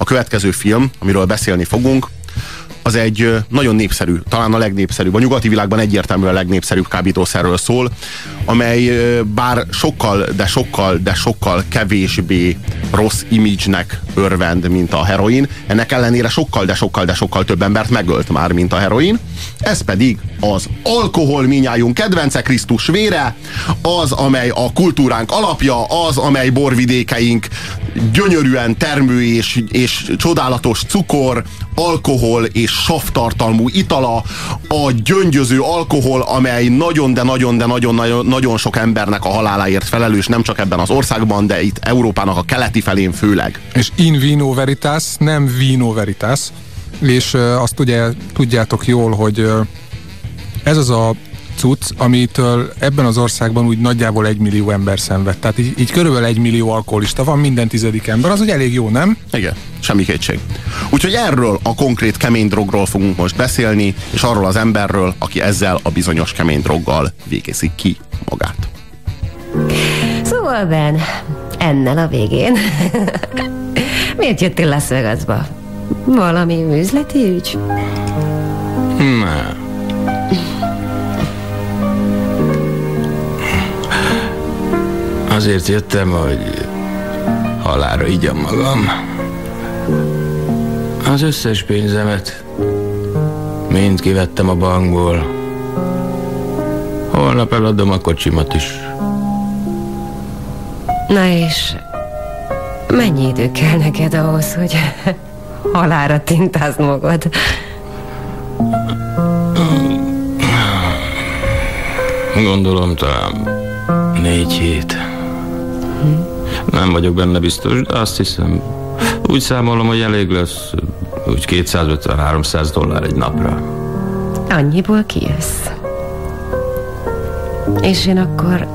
A következő film, amiről beszélni fogunk, az egy nagyon népszerű, talán a legnépszerűbb, a nyugati világban egyértelműen a legnépszerűbb kábítószerről szól, amely bár sokkal, de sokkal, de sokkal kevésbé rossz imidzsnek örvend, mint a heroin, ennek ellenére sokkal, de sokkal, de sokkal több embert megölt már, mint a heroin. Ez pedig az alkohol minnyájunk kedvence Krisztus vére, az, amely a kultúránk alapja, az, amely borvidékeink gyönyörűen termő és, és csodálatos cukor, alkohol és savtartalmú itala, a gyöngyöző alkohol, amely nagyon, de nagyon, de nagyon, nagyon, nagyon sok embernek a haláláért felelős, nem csak ebben az országban, de itt Európának a keleti felén főleg. És in vino veritas, nem vino veritas, és azt ugye tudjátok jól, hogy ez az a cucc, amitől ebben az országban úgy nagyjából egy millió ember szenved. Tehát így, így körülbelül egy millió alkoholista van minden tizedik ember, az úgy elég jó, nem? Igen, semmi kétség. Úgyhogy erről a konkrét kemény drogról fogunk most beszélni, és arról az emberről, aki ezzel a bizonyos kemény droggal végezi ki magát. Szóval Ben, ennel a végén. Miért jöttél Las Vegasba? Valami üzleti ügy? Nem. Azért jöttem, hogy halára igyam magam. Az összes pénzemet mind kivettem a bankból. Holnap eladom a kocsimat is. Na és mennyi idő kell neked ahhoz, hogy halára tintázd magad? Gondolom talán négy hét. Nem vagyok benne biztos, de azt hiszem, úgy számolom, hogy elég lesz úgy 250-300 dollár egy napra. Annyiból kijössz. És én akkor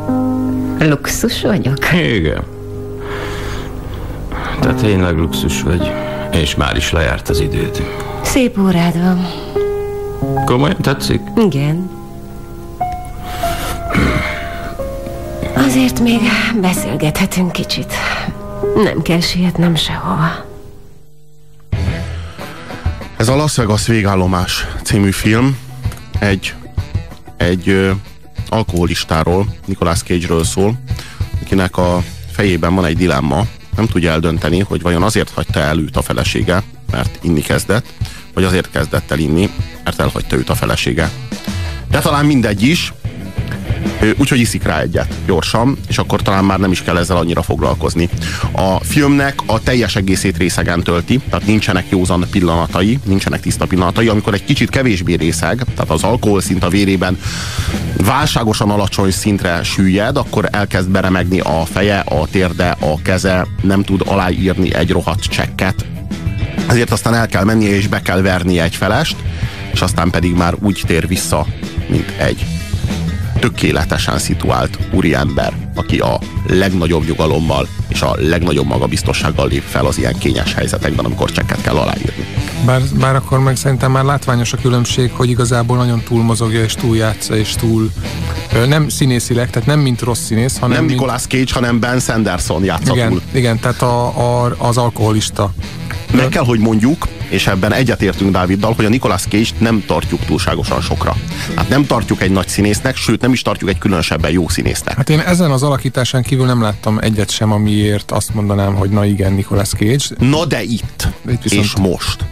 luxus vagyok? Igen. Te tényleg luxus vagy, és már is lejárt az időd. Szép órád van. Komolyan tetszik? Igen. Azért még beszélgethetünk kicsit. Nem kell sietnem sehova. Ez a Las Vegas végállomás című film egy, egy ö, alkoholistáról, Nicolas Cage-ről szól, akinek a fejében van egy dilemma, nem tudja eldönteni, hogy vajon azért hagyta el őt a felesége, mert inni kezdett, vagy azért kezdett el inni, mert elhagyta őt a felesége. De talán mindegy is, úgyhogy iszik rá egyet gyorsan, és akkor talán már nem is kell ezzel annyira foglalkozni. A filmnek a teljes egészét részegen tölti, tehát nincsenek józan pillanatai, nincsenek tiszta pillanatai, amikor egy kicsit kevésbé részeg, tehát az alkohol szint a vérében válságosan alacsony szintre süllyed, akkor elkezd beremegni a feje, a térde, a keze, nem tud aláírni egy rohadt csekket, ezért aztán el kell mennie és be kell vernie egy felest, és aztán pedig már úgy tér vissza, mint egy tökéletesen szituált úriember, aki a legnagyobb nyugalommal és a legnagyobb magabiztossággal lép fel az ilyen kényes helyzetekben, amikor csekket kell aláírni. Bár, bár akkor meg szerintem már látványos a különbség, hogy igazából nagyon túlmozogja és túljátsza és túl nem színészileg, tehát nem mint rossz színész, hanem Nem Nicolas Cage, hanem Ben Sanderson játsza igen, túl. igen, tehát a, a, az alkoholista. Meg kell, hogy mondjuk, és ebben egyetértünk Dáviddal, hogy a Nicolas Cage-t nem tartjuk túlságosan sokra. Hát nem tartjuk egy nagy színésznek, sőt nem is tartjuk egy különösebben jó színésznek. Hát én ezen az alakításán kívül nem láttam egyet sem, amiért azt mondanám, hogy na igen, Nicolas Cage. Na de itt, Itt viszont- és most.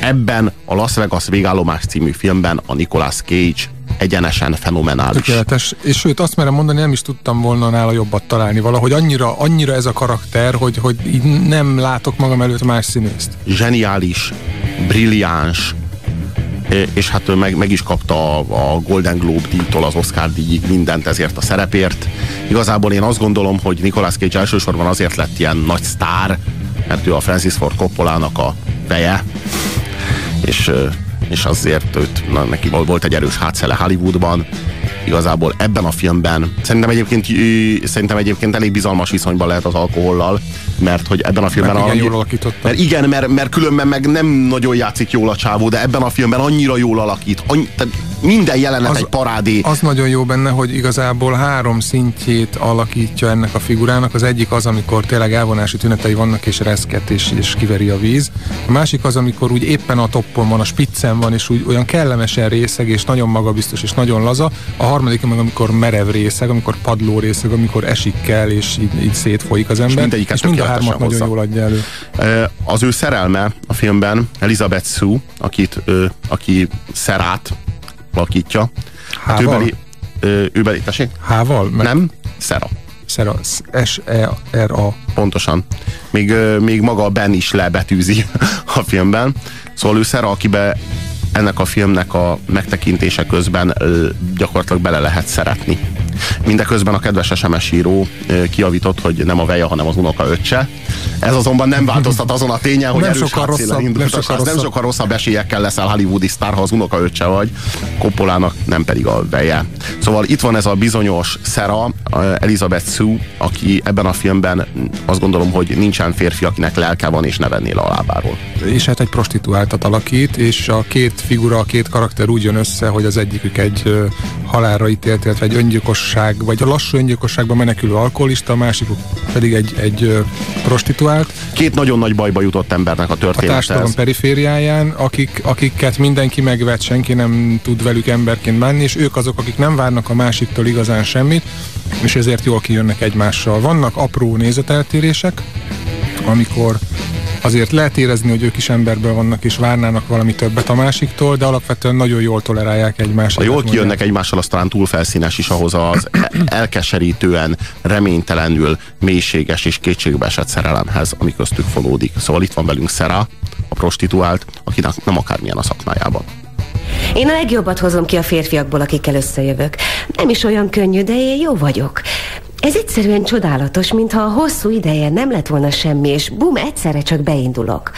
Ebben a Las Vegas végállomás című filmben a Nicolas Cage egyenesen fenomenális. Tökéletes. És sőt, azt merem mondani, nem is tudtam volna nála jobbat találni valahogy. Annyira, annyira ez a karakter, hogy, hogy így nem látok magam előtt más színészt. Zseniális, brilliáns, és hát ő meg, meg is kapta a, a Golden Globe díjtól az Oscar díjig mindent ezért a szerepért. Igazából én azt gondolom, hogy Nicolas Cage elsősorban azért lett ilyen nagy sztár, mert ő a Francis Ford Coppolának a feje, és, és azért őt, na, neki volt egy erős hátszele Hollywoodban. Igazából ebben a filmben szerintem egyébként, szerintem egyébként elég bizalmas viszonyban lehet az alkohollal, mert hogy ebben a filmben Mert igen, annyi- jól mert igen, mert, mert különben meg nem nagyon játszik jól a csávó, de ebben a filmben annyira jól alakít. Annyi, tehát minden jelenet az, egy parádé. Az nagyon jó benne, hogy igazából három szintjét alakítja ennek a figurának. Az egyik az, amikor tényleg elvonási tünetei vannak, és reszket, és, és kiveri a víz. A másik az, amikor úgy éppen a toppon van, a spiccen van, és úgy olyan kellemesen részeg, és nagyon magabiztos, és nagyon laza. A harmadik meg, amikor merev részeg, amikor padló részeg, amikor esik kell, és így, így szétfolyik az ember. És, és mind a hármat hozzá. nagyon jól adja elő. Az ő szerelme a filmben Elizabeth Sue, akit, aki Szerát alakítja. Hát ő beli, ő beli, tessék? Hával? Meg... Nem, Szera. Szera, S-E-R-A. Pontosan. Még, még maga Ben is lebetűzi a filmben. Szóval ő Szera, akibe ennek a filmnek a megtekintése közben gyakorlatilag bele lehet szeretni. Mindeközben a kedves SMS író kiavított, hogy nem a veja, hanem az unoka öccse. Ez azonban nem változtat azon a tényen, hogy nem erős sokkal rosszabb, indult, nem sokkal, rosszabb. nem sokkal rosszabb esélyekkel leszel hollywoodi sztár, ha az unoka öccse vagy, Koppolának nem pedig a veje. Szóval itt van ez a bizonyos Szera, Elizabeth Sue, aki ebben a filmben azt gondolom, hogy nincsen férfi, akinek lelke van és ne vennél a lábáról. És hát egy prostituáltat alakít, és a két figura, a két karakter úgy jön össze, hogy az egyikük egy halálra ítélt, illetve egy öngyilkosság, vagy a lassú öngyilkosságban menekülő alkoholista, a másikuk pedig egy, egy prostituált. Két nagyon nagy bajba jutott embernek a történet. A társadalom perifériáján, akik, akiket mindenki megvet, senki nem tud velük emberként bánni, és ők azok, akik nem várnak a másiktól igazán semmit, és ezért jól kijönnek egymással. Vannak apró nézeteltérések, amikor azért lehet érezni, hogy ők is emberből vannak és várnának valami többet a másiktól, de alapvetően nagyon jól tolerálják egymást. Ha jól kijönnek egymással, az talán túl felszínes is ahhoz az elkeserítően, reménytelenül, mélységes és kétségbeesett szerelemhez, ami köztük fonódik. Szóval itt van velünk Szera, a prostituált, akinek nem akármilyen a szakmájában. Én a legjobbat hozom ki a férfiakból, akikkel összejövök. Nem is olyan könnyű, de én jó vagyok. Ez egyszerűen csodálatos, mintha a hosszú ideje nem lett volna semmi, és bum, egyszerre csak beindulok.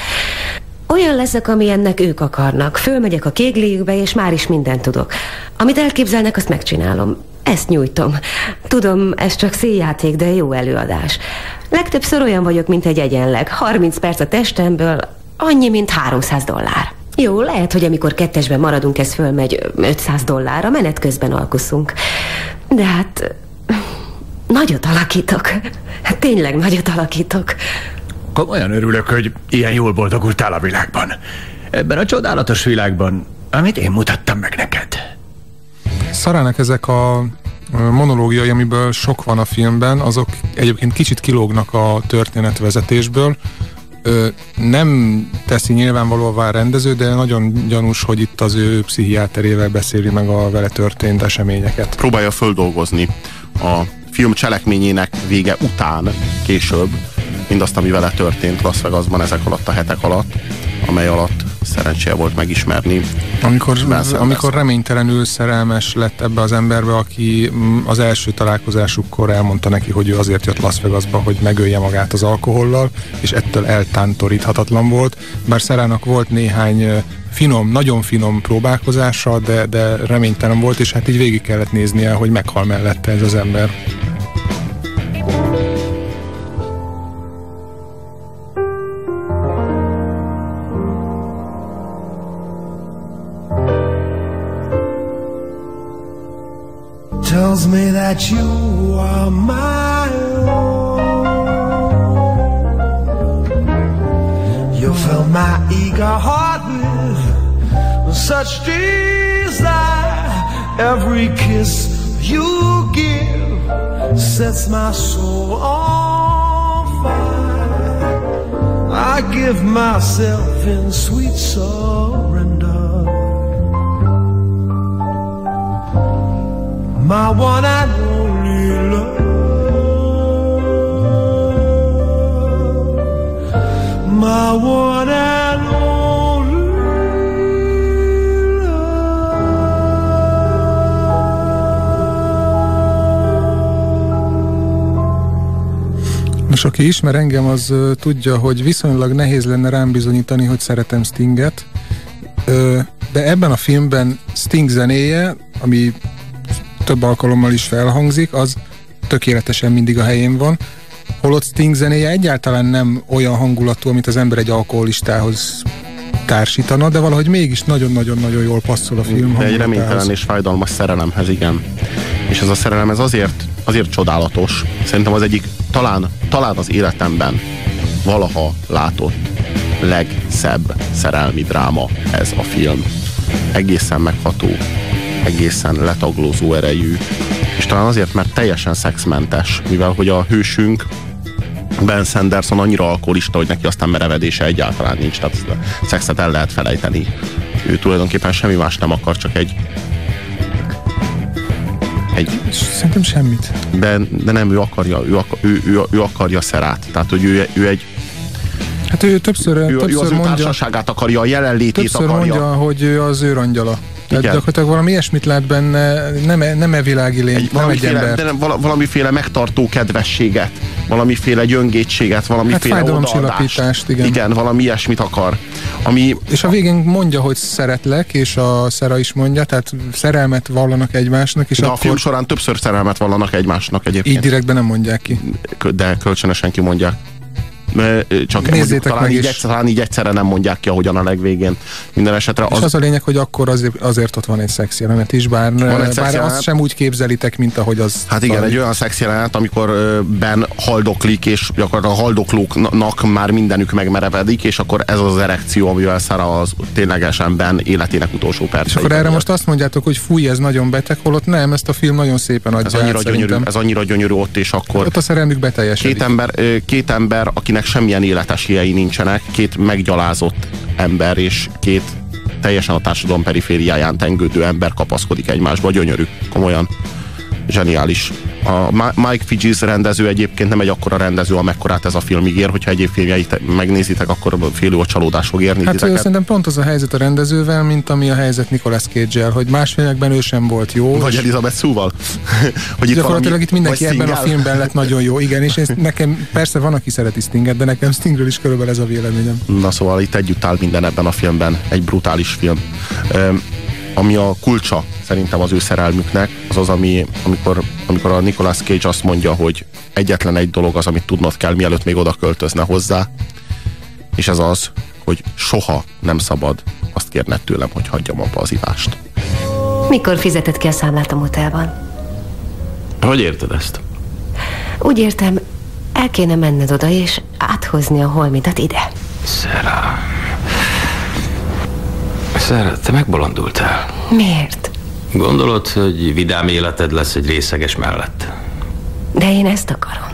Olyan leszek, amilyennek ők akarnak. Fölmegyek a kégléjükbe, és már is mindent tudok. Amit elképzelnek, azt megcsinálom. Ezt nyújtom. Tudom, ez csak széjáték, de jó előadás. Legtöbbször olyan vagyok, mint egy egyenleg. 30 perc a testemből, annyi, mint 300 dollár. Jó, lehet, hogy amikor kettesben maradunk, ez fölmegy 500 dollár, a menet közben alkuszunk. De hát Nagyot alakítok. Hát tényleg nagyot alakítok. Komolyan örülök, hogy ilyen jól boldogultál a világban. Ebben a csodálatos világban, amit én mutattam meg neked. Szarának ezek a monológiai, amiből sok van a filmben, azok egyébként kicsit kilógnak a történetvezetésből. Nem teszi nyilvánvalóvá a rendező, de nagyon gyanús, hogy itt az ő pszichiáterével beszéli meg a vele történt eseményeket. Próbálja földolgozni a film cselekményének vége után, később, mindazt, ami vele történt Las Vegasban ezek alatt a hetek alatt, amely alatt szerencséje volt megismerni. Amikor, amikor reménytelenül szerelmes lett ebbe az emberbe, aki mm, az első találkozásukkor elmondta neki, hogy ő azért jött Las Vegasba, hogy megölje magát az alkohollal, és ettől eltántoríthatatlan volt. Bár Szerának volt néhány finom, nagyon finom próbálkozása, de, de reménytelen volt, és hát így végig kellett néznie, hogy meghal mellette ez az ember. That you are my own. You fill my eager heart with such desire. Every kiss you give sets my soul on fire. I give myself in sweet surrender. My one and only love. My one and Nos, aki ismer engem, az uh, tudja, hogy viszonylag nehéz lenne rám bizonyítani, hogy szeretem Stinget, uh, de ebben a filmben Sting zenéje, ami több alkalommal is felhangzik, az tökéletesen mindig a helyén van. Holott Sting zenéje egyáltalán nem olyan hangulatú, amit az ember egy alkoholistához társítana, de valahogy mégis nagyon-nagyon-nagyon jól passzol a film. De egy reménytelen és fájdalmas szerelemhez, igen. És ez a szerelem ez azért, azért csodálatos. Szerintem az egyik talán, talán az életemben valaha látott legszebb szerelmi dráma ez a film. Egészen megható, egészen letaglózó erejű, és talán azért, mert teljesen szexmentes, mivel hogy a hősünk Ben Sanderson annyira alkoholista, hogy neki aztán merevedése egyáltalán nincs, tehát szexet el lehet felejteni. Ő tulajdonképpen semmi más nem akar, csak egy egy... Szerintem semmit. De, de nem, ő akarja, ő, akar, ő, ő, ő akarja szerát. Tehát, hogy ő, ő egy Hát ő többször, ő, többször ő az mondja, ő társaságát akarja, a jelenlétét többször akarja. mondja, hogy ő az őrangyala. Tehát Igen. gyakorlatilag valami ilyesmit lát benne, nem, e- nem e világi lény, egy, nem egy ember. De nem, valamiféle megtartó kedvességet, valamiféle gyöngétséget, valamiféle hát odaadást. igen. Igen, valami ilyesmit akar. Ami, és a végén mondja, hogy szeretlek, és a Szera is mondja, tehát szerelmet vallanak egymásnak. És de akkor... a film során többször szerelmet vallanak egymásnak egyébként. Így direktben nem mondják ki. De kölcsönösen kimondják csak mondjuk, talán, így egyszer, talán így egyszerre nem mondják ki, ahogyan a legvégén. Minden esetre az... És az a lényeg, hogy akkor azért, azért ott van egy szex jelenet is, bár, bár jelenet. azt sem úgy képzelitek, mint ahogy az... Hát igen, egy olyan szex jelenet, amikor Ben haldoklik, és akkor a haldoklóknak már mindenük megmerevedik, és akkor ez az erekció, amivel Sarah az ténylegesen Ben életének utolsó perc. És akkor erre most azt mondjátok, hogy fúj, ez nagyon beteg, holott nem, ezt a film nagyon szépen adja ez annyira, át, gyönyörű, ez annyira gyönyörű ott, és akkor... Ott a szerelmük beteljesedik. Két ember, két ember, akinek akinek semmilyen életesélyei nincsenek, két meggyalázott ember és két teljesen a társadalom perifériáján tengődő ember kapaszkodik egymásba, gyönyörű, komolyan zseniális. A Mike Figis rendező egyébként nem egy akkora rendező, amekkorát ez a film ígér, hogyha egyéb filmjeit megnézitek, akkor félő a csalódás fog érni. Hát titeket. szerintem pont az a helyzet a rendezővel, mint ami a helyzet Nicolas cage hogy más filmekben ő sem volt jó. Vagy Elizabeth Szúval. hogy itt Gyakorlatilag itt mindenki ebben a filmben lett nagyon jó. Igen, és ez nekem persze van, aki szereti Stinget, de nekem Stingről is körülbelül ez a véleményem. Na szóval itt együtt áll minden ebben a filmben. Egy brutális film ami a kulcsa szerintem az ő szerelmüknek, az az, ami, amikor, amikor a Nicolas Cage azt mondja, hogy egyetlen egy dolog az, amit tudnod kell, mielőtt még oda költözne hozzá, és ez az, hogy soha nem szabad azt kérned tőlem, hogy hagyjam abba az ivást. Mikor fizetett ki a számlát a motelban? Hogy érted ezt? Úgy értem, el kéne menned oda és áthozni a holmidat ide. Szera, Szer, te megbolondultál. Miért? Gondolod, hogy vidám életed lesz egy részeges mellett? De én ezt akarom.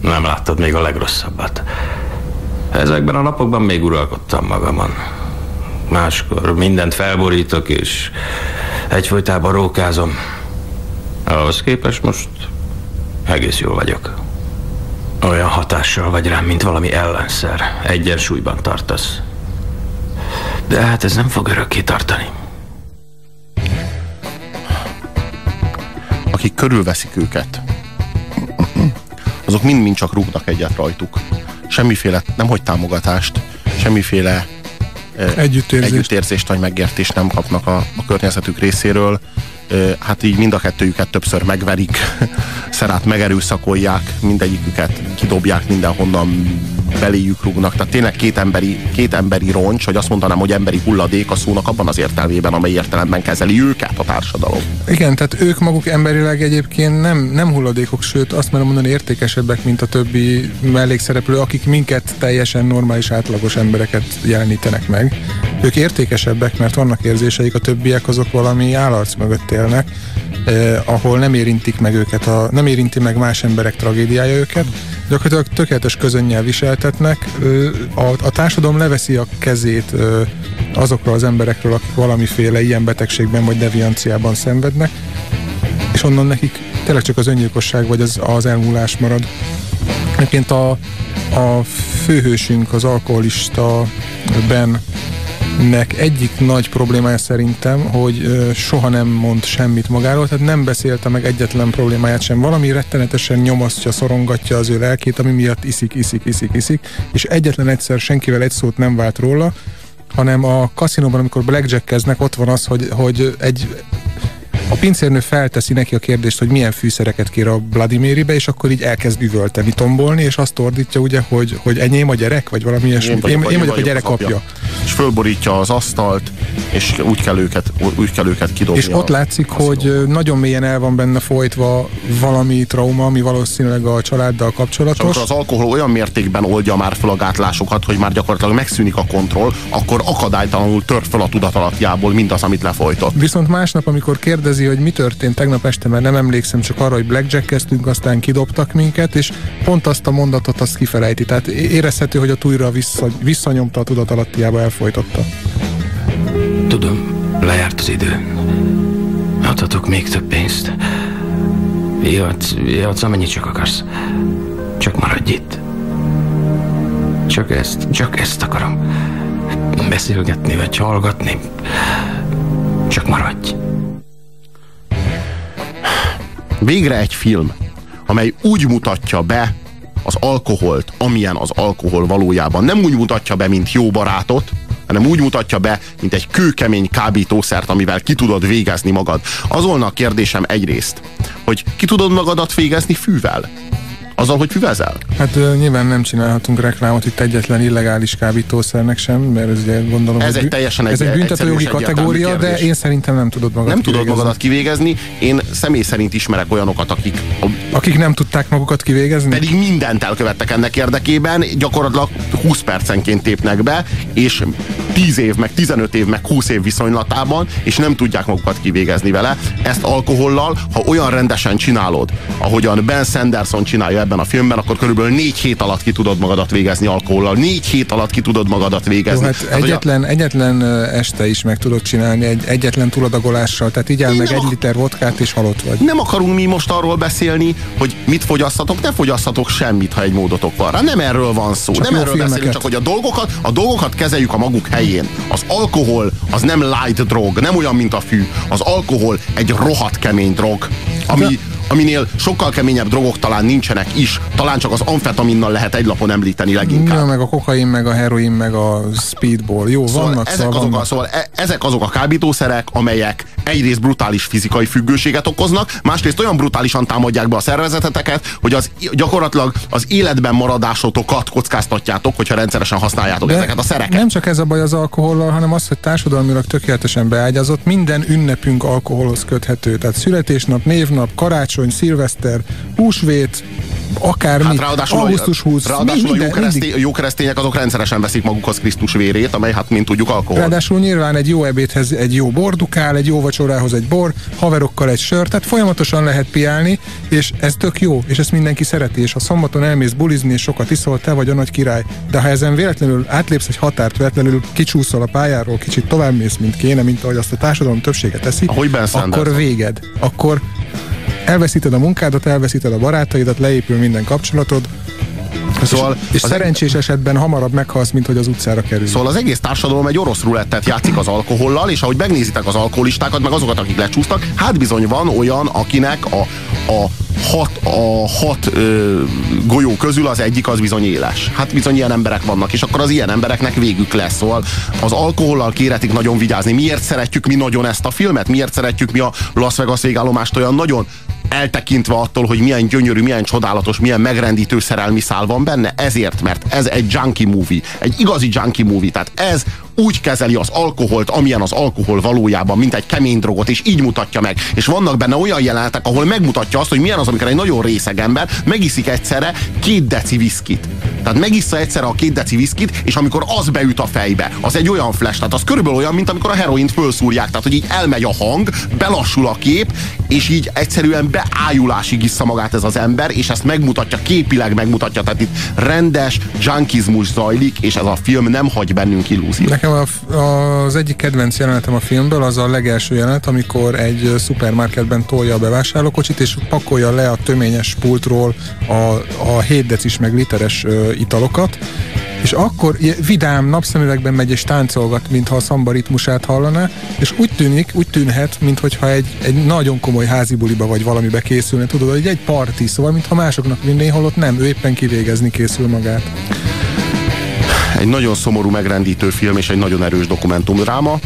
Nem láttad még a legrosszabbat. Ezekben a napokban még uralkodtam magamon. Máskor mindent felborítok, és egyfolytában rókázom. Ahhoz képest most egész jól vagyok. Olyan hatással vagy rám, mint valami ellenszer. Egyensúlyban tartasz. De hát ez nem fog örökké tartani. Akik körülveszik őket, azok mind-mind csak rúgnak egyet rajtuk. Semmiféle, nem hogy támogatást, semmiféle együttérzést. együttérzést vagy megértést nem kapnak a, a környezetük részéről. Hát így mind a kettőjüket többször megverik, szerát megerőszakolják, mindegyiküket kidobják mindenhonnan, beléjük rúgnak. Tehát tényleg két emberi, két emberi roncs, vagy azt mondanám, hogy emberi hulladék a szónak abban az értelmében, amely értelemben kezeli őket a társadalom. Igen, tehát ők maguk emberileg egyébként nem, nem hulladékok, sőt azt merem mondani értékesebbek, mint a többi mellékszereplő, akik minket teljesen normális, átlagos embereket jelenítenek meg. Ők értékesebbek, mert vannak érzéseik, a többiek azok valami állarc mögött élnek, eh, ahol nem érintik meg őket, a, nem érinti meg más emberek tragédiája őket, gyakorlatilag tökéletes közönnyel viseltetnek. A, a társadalom leveszi a kezét azokról az emberekről, akik valamiféle ilyen betegségben vagy devianciában szenvednek, és onnan nekik tényleg csak az öngyilkosság vagy az, az elmúlás marad. Egyébként a, a főhősünk, az alkoholista Ben nek egyik nagy problémája szerintem, hogy soha nem mond semmit magáról, tehát nem beszélte meg egyetlen problémáját sem. Valami rettenetesen nyomasztja, szorongatja az ő lelkét, ami miatt iszik, iszik, iszik, iszik, és egyetlen egyszer senkivel egy szót nem vált róla, hanem a kaszinóban, amikor blackjackeznek, ott van az, hogy, hogy egy a pincérnő felteszi neki a kérdést, hogy milyen fűszereket kér a Vladimiribe, és akkor így elkezd üvölteni, tombolni, és azt ordítja ugye, hogy, hogy enyém a gyerek, vagy valami ilyesmi. Én, én, vagyok, én vagyok a gyerek apja. apja. és fölborítja az asztalt, és úgy kell őket, úgy kell őket kidobni. És ott látszik, hogy nagyon mélyen el van benne folytva valami trauma, ami valószínűleg a családdal kapcsolatos. És az alkohol olyan mértékben oldja már fel a gátlásokat, hogy már gyakorlatilag megszűnik a kontroll, akkor akadálytalanul tör fel a tudatalapjából mindaz, amit lefolytott. Viszont másnap, amikor kérdezi, hogy mi történt tegnap este, mert nem emlékszem csak arra, hogy blackjackeztünk, aztán kidobtak minket, és pont azt a mondatot azt kifelejti. Tehát érezhető, hogy a túlra vissza, visszanyomta a tudatalattiába, elfolytotta. Tudom, lejárt az idő. Adhatok még több pénzt. Játsz, játsz, amennyit csak akarsz. Csak maradj itt. Csak ezt, csak ezt akarom. Beszélgetni vagy hallgatni. Csak maradj. Végre egy film, amely úgy mutatja be az alkoholt, amilyen az alkohol valójában. Nem úgy mutatja be, mint jó barátot, hanem úgy mutatja be, mint egy kőkemény kábítószert, amivel ki tudod végezni magad. Az volna a kérdésem egyrészt, hogy ki tudod magadat végezni fűvel? Azzal, hogy füvezel? Hát uh, nyilván nem csinálhatunk reklámot itt egyetlen illegális kábítószernek sem, mert ez ugye gondolom, ez egy teljesen ez egy, egy büntetőjogi kategória, de én szerintem nem tudod magad Nem kivégezni. tudod magadat kivégezni. Én személy szerint ismerek olyanokat, akik... Akik nem tudták magukat kivégezni? Pedig mindent elkövettek ennek érdekében, gyakorlatilag 20 percenként tépnek be, és 10 év, meg 15 év, meg 20 év viszonylatában, és nem tudják magukat kivégezni vele. Ezt alkohollal, ha olyan rendesen csinálod, ahogyan Ben Sanderson csinálja ebben a filmben, akkor körülbelül négy hét alatt ki tudod magadat végezni alkohollal. Négy hét alatt ki tudod magadat végezni. Jó, hát tehát, egyetlen, a... egyetlen este is meg tudod csinálni, egy, egyetlen túladagolással, tehát így meg egy liter vodkát és halott vagy. Nem akarunk mi most arról beszélni, hogy mit fogyasztatok, ne fogyasztatok semmit, ha egy módotok van rá. Nem erről van szó. Csak nem erről filmeket. beszélünk, csak hogy a dolgokat, a dolgokat kezeljük a maguk helyén. Az alkohol az nem light drog, nem olyan, mint a fű. Az alkohol egy rohadt kemény drog, ami, aminél sokkal keményebb drogok talán nincsenek is. Talán csak az amfetaminnal lehet egy lapon említeni leginkább. Ja, meg a kokain, meg a heroin, meg a speedball. Jó, szóval vannak, ezek szóval azok, vannak. A, szóval e, ezek azok a kábítószerek, amelyek egyrészt brutális fizikai függőséget okoznak, másrészt olyan brutálisan támadják be a szervezeteteket, hogy az gyakorlatilag az életben maradásotokat kockáztatjátok, hogyha rendszeresen használjátok De ezeket a szereket. Nem csak ez a baj az alkohollal, hanem az, hogy társadalmilag tökéletesen beágyazott, minden ünnepünk alkoholhoz köthető. Tehát születésnap, névnap, karácsony, szilveszter, húsvét, akármi, hát ráadásul, augusztus 20. Ráadásul minden, a jó, keresztény, jó keresztények azok rendszeresen veszik magukhoz Krisztus vérét, amely hát mint tudjuk alkohol. Ráadásul nyilván egy jó ebédhez egy jó bordukál, egy jó vacsorához egy bor, haverokkal egy sör, tehát folyamatosan lehet piálni, és ez tök jó, és ezt mindenki szereti, és ha szombaton elmész bulizni, és sokat iszol, te vagy a nagy király. De ha ezen véletlenül átlépsz egy határt, véletlenül kicsúszol a pályáról, kicsit tovább mész, mint kéne, mint ahogy azt a társadalom többsége teszi, Ahogy akkor véged. Akkor elveszíted a munkádat, elveszíted a barátaidat, leépül minden kapcsolatod, Szóval és, és szerencsés esetben hamarabb meghalsz, mint hogy az utcára kerül. Szóval az egész társadalom egy orosz rulettet játszik az alkohollal, és ahogy megnézitek az alkoholistákat, meg azokat, akik lecsúsztak, hát bizony van olyan, akinek a, a hat, a hat ö, golyó közül az egyik az bizony éles. Hát bizony ilyen emberek vannak, és akkor az ilyen embereknek végük lesz. Szóval az alkohollal kéretik nagyon vigyázni. Miért szeretjük mi nagyon ezt a filmet? Miért szeretjük mi a Las Vegas végállomást olyan nagyon? Eltekintve attól, hogy milyen gyönyörű, milyen csodálatos, milyen megrendítő szerelmi szál van benne, ezért, mert ez egy junkie movie, egy igazi junkie movie, tehát ez úgy kezeli az alkoholt, amilyen az alkohol valójában, mint egy kemény drogot, és így mutatja meg. És vannak benne olyan jelenetek, ahol megmutatja azt, hogy milyen az, amikor egy nagyon részeg ember megiszik egyszerre két deci viszkit. Tehát megissza egyszerre a két deci viszkit, és amikor az beüt a fejbe, az egy olyan flash, tehát az körülbelül olyan, mint amikor a heroint fölszúrják, tehát hogy így elmegy a hang, belassul a kép, és így egyszerűen beájulásig issza magát ez az ember, és ezt megmutatja, képileg megmutatja, tehát itt rendes junkizmus zajlik, és ez a film nem hagy bennünk illúziót. Nekem a, az egyik kedvenc jelenetem a filmből az a legelső jelenet, amikor egy szupermarketben tolja a bevásárlókocsit, és pakolja le a töményes pultról a, a 7 decis meg literes italokat, és akkor vidám napszemüvegben megy és táncolgat, mintha a szamba ritmusát hallaná, és úgy tűnik, úgy tűnhet, mintha egy, egy nagyon komoly házi buliba vagy valamibe készülne, tudod, hogy egy parti, szóval mintha másoknak vinné, holott nem, ő éppen kivégezni készül magát egy nagyon szomorú, megrendítő film és egy nagyon erős dokumentumdráma.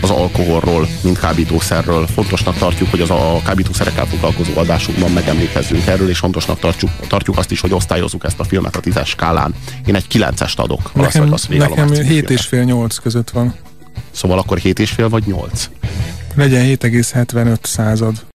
az alkoholról, mint kábítószerről. Fontosnak tartjuk, hogy az a kábítószerekkel foglalkozó adásunkban megemlékezzünk erről, és fontosnak tartjuk, tartjuk azt is, hogy osztályozzuk ezt a filmet a tízes skálán. Én egy kilencest adok. Nekem, nekem 7 és fél 8 között van. Szóval akkor 7 és fél vagy 8? Legyen 7,75 század.